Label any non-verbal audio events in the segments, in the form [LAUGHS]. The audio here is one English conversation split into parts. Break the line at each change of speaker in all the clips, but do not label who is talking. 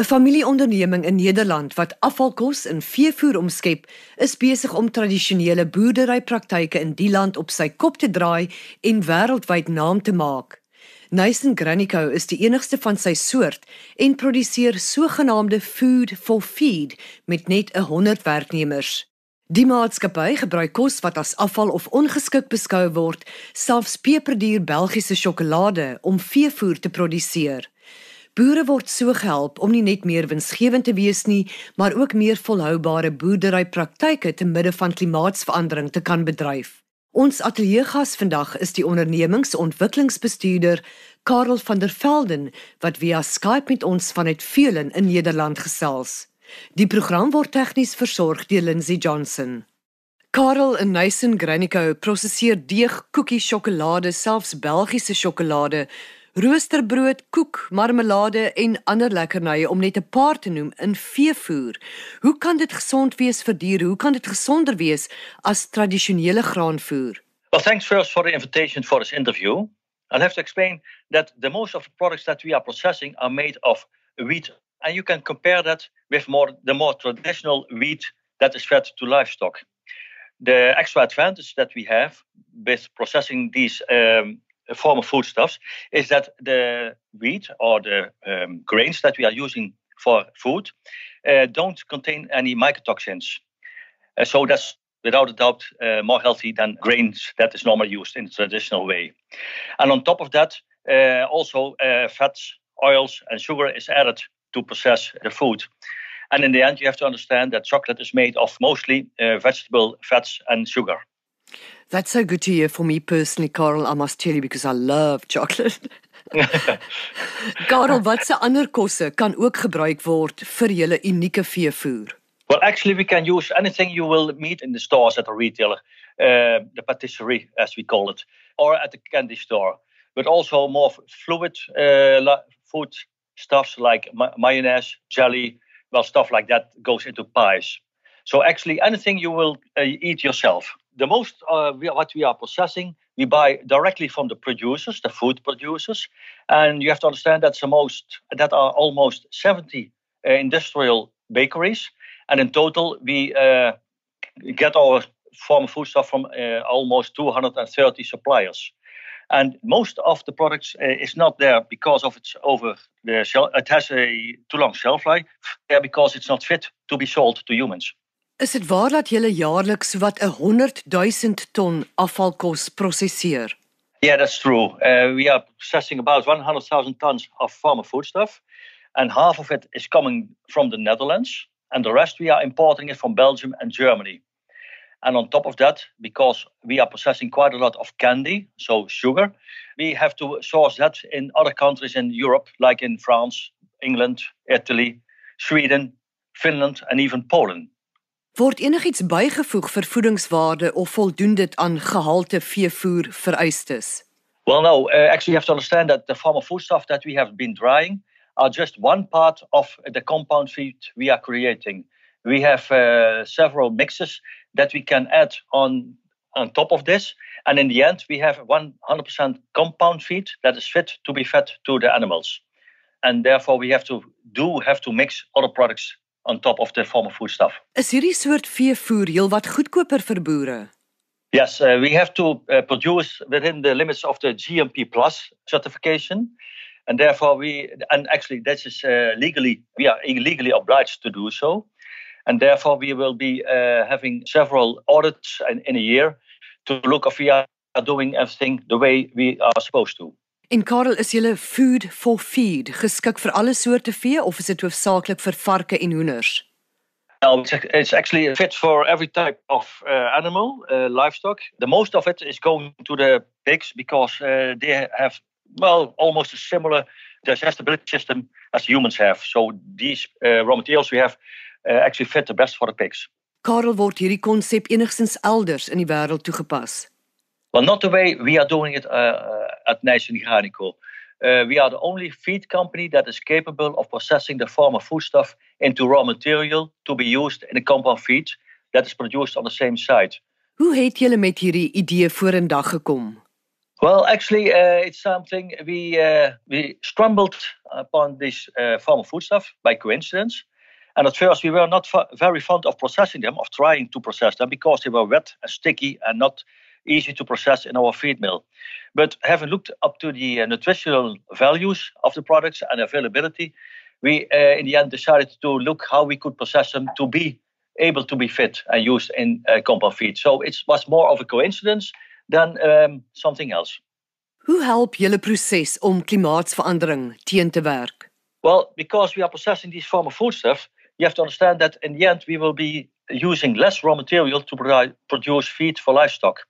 'n Familieonderneming in Nederland wat afvalkos in veevoer omskep, is besig om tradisionele boerderypraktyke in die land op sy kop te draai en wêreldwyd naam te maak. Nyson Granico is die enigste van sy soort en produseer sogenaamde food for feed met net 100 werknemers. Die maatskappy gebruik kos wat as afval of ongeskik beskou word, selfs peperduur Belgiese sjokolade om veevoer te produseer. Boere word so gehelp om nie net meer winsgewend te wees nie, maar ook meer volhoubare boerderypraktyke te midde van klimaatsverandering te kan bedryf. Ons ateljeegas vandag is die ondernemingsontwikkelingsbestuurder Karel van der Velden wat via Skype met ons vanuit Velen in Nederland gesels. Die program word tegnies versorg deur Lindsey Johnson. Karel en Nyson Granico prosesseer deeg, koekie, sjokolade, selfs Belgiese sjokolade, roosterbrood, koek, marmelade en ander lekkernye om net 'n paar te noem in veevoer. Hoe kan dit gesond wees vir diere? Hoe kan dit gesonder wees as tradisionele graanvoer?
Well, thanks first for the invitation for this interview. I'll have to explain that the most of the products that we are processing are made of wheat and you can compare that with more the more traditional wheat that is fed to livestock. The extra advantage that we have with processing these um, former foodstuffs is that the wheat or the um, grains that we are using for food uh, don't contain any mycotoxins. Uh, so that's without a doubt uh, more healthy than grains that is normally used in the traditional way. And on top of that, uh, also uh, fats, oils, and sugar is added to process the food. And in the end, you have to understand that chocolate is made of mostly uh, vegetable fats and sugar.
That's so good to hear for me personally, Carl. I must tell you because I love chocolate. [LAUGHS] Karel, watse ander kosse kan ook gebruik word vir julle unieke veevoer?
Well, actually, we can use anything you will meet in the stores at a retailer, uh, the patisserie, as we call it, or at the candy store. But also more fluid uh, food stuffs like ma mayonnaise, jelly, well, stuff like that goes into pies. So actually, anything you will uh, eat yourself the most uh, we, what we are processing we buy directly from the producers the food producers. And you have to understand that's the most that are almost 70 uh, industrial bakeries. And in total we uh, get our farm foodstuff from uh, almost 230 suppliers. And most of the products uh, is not there because of its over the shell it has a too long shelf life. Because it's not fit to be sold to humans
Is dit waar dat julle jaarliks wat 'n 100 000 ton afvalkos prosesseer?
Yeah, that's true. Uh, we are processing about 100,000 tons of farmer foodstuff, and half of it is coming from the Netherlands, and the rest we are importing it from Belgium and Germany. And on top of that, because we are processing quite a lot of candy, so sugar, we have to source that in other countries in Europe, like in France, England, Italy, Sweden, Finland, and even Poland.
Word enigiets bygevoeg vir voedingswaarde of voldoen dit aan gehalte veevoer vereistes?
Well, no. Uh, actually, you have to understand that the former foodstuff that we have been drying are just one part of the compound feed we are creating. We have uh, several mixes that we can add on on top of this, and in the end, we have 100% compound feed that is fit to be fed to the animals, and therefore we have to do have to mix other products on top of the former foodstuff.
Is hierdie soort veevoer heelwat goedkoper vir boere?
Yes, uh, we have to uh, produce within the limits of the GMP plus certification. And therefore we and actually this is uh, legally we are legally obliged to do so. And therefore we will be uh, having several audits in, in a year to look if we are doing everything the way we are supposed to.
En Karel, is julle food for feed geskik vir alle soorte vee of is dit hoofsaaklik vir varke en hoenders?
No, it's actually fit for every type of uh, animal, uh, livestock. The most of it is going to the pigs because uh, they have, well, almost a similar digestibility system as humans have. So these uh, raw materials we have uh, actually fit the best for the pigs.
Karel, word hierdie konsep enigstens elders in die wêreld toegepas?
Well, not the way we are doing it uh, uh at Nijsen Granico. Uh, we are the only feed company that is capable of processing the former foodstuff into raw material to be used in a compound feed that is produced on the same site.
Hoe het julle met hierdie idee vorendag gekom?
Well, actually, uh, it's something we uh, we stumbled upon this uh, farm foodstuff by coincidence. And at first, we were not very fond of processing them, of trying to process them, because they were wet and sticky and not easy to process in our feed mill. But having looked up to the uh, nutritional values of the products and availability, we uh, in the end decided to look how we could process them to be able to be fit and used in uh, compound feed. So it was more of a coincidence than um, something else.
Hoe help julle proses om klimaatsverandering teen te werk?
Well, because we are processing these former foodstuff, you have to understand that in the end we will be using less raw material to produce feed for livestock.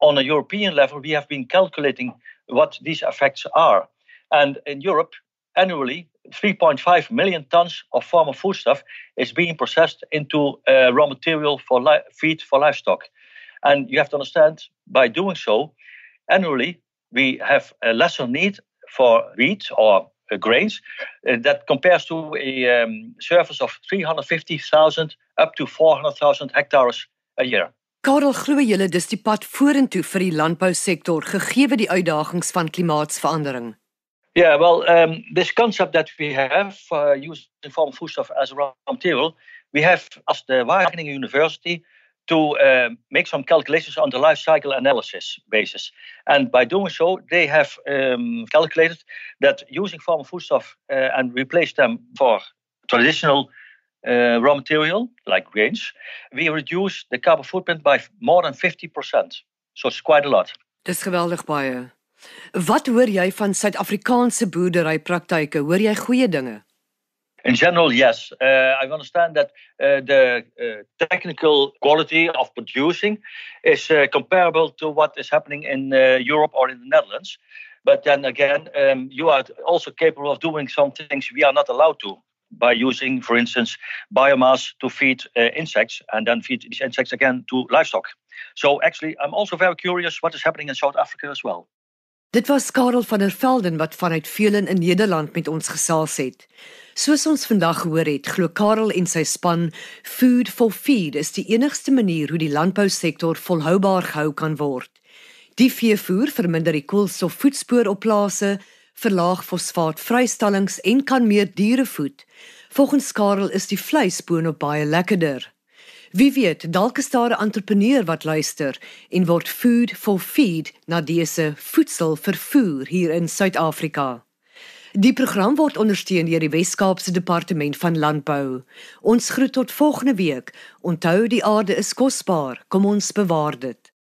On a European level, we have been calculating what these effects are. And in Europe, annually, 3.5 million tons of former foodstuff is being processed into uh, raw material for li- feed for livestock. And you have to understand, by doing so, annually we have a lesser need for wheat or uh, grains uh, that compares to a um, surface of 350,000 up to 400,000 hectares a year.
Karel glo julle dis die pad vorentoe vir die landbousektor gegee die uitdagings van klimaatsverandering.
Yeah, well, um, this concept that we have uh, using farm foodstuff as raw material, we have as the Wageningen University to uh, make some calculations on the life cycle analysis basis. And by doing so, they have um, calculated that using farm foodstuff uh, and replace them for traditional uh, raw material like grains, we reduce the carbon footprint by more than 50%. So it's quite a lot.
Dis geweldig baie. Wat hoor jy van Suid-Afrikaanse boerderypraktyke? Hoor jy goeie dinge?
In general, yes. Uh, I understand that uh, the uh, technical quality of producing is uh, comparable to what is happening in uh, Europe or in the Netherlands. But then again, um, you are also capable of doing some things we are not allowed to by using, for instance, biomass to feed uh, insects and then feed these insects again to livestock. So actually, I'm also very curious what is happening in South Africa as well.
Dit was Karel van der Velden wat vanuit Velen in Nederland met ons gesels het. Soos ons vandag gehoor het, glo Karel en sy span Food for Feed is die enigste manier hoe die landbousektor volhoubaar gehou kan word. Die veevoer verminder die koolstofvoetspoor op plase, verlaag fosfaatvrystellings en kan meer diere voed. Volgens Karel is die vleis boonop baie lekkerder. Wie weet, dalk is daar 'n entrepreneur wat luister en word food for feed na dese voedsel vervoer hier in Suid-Afrika. Die program word ondersteun deur die Wes-Kaapse Departement van Landbou. Ons groet tot volgende week. Onthou die aarde is kosbaar. Kom ons bewaar dit.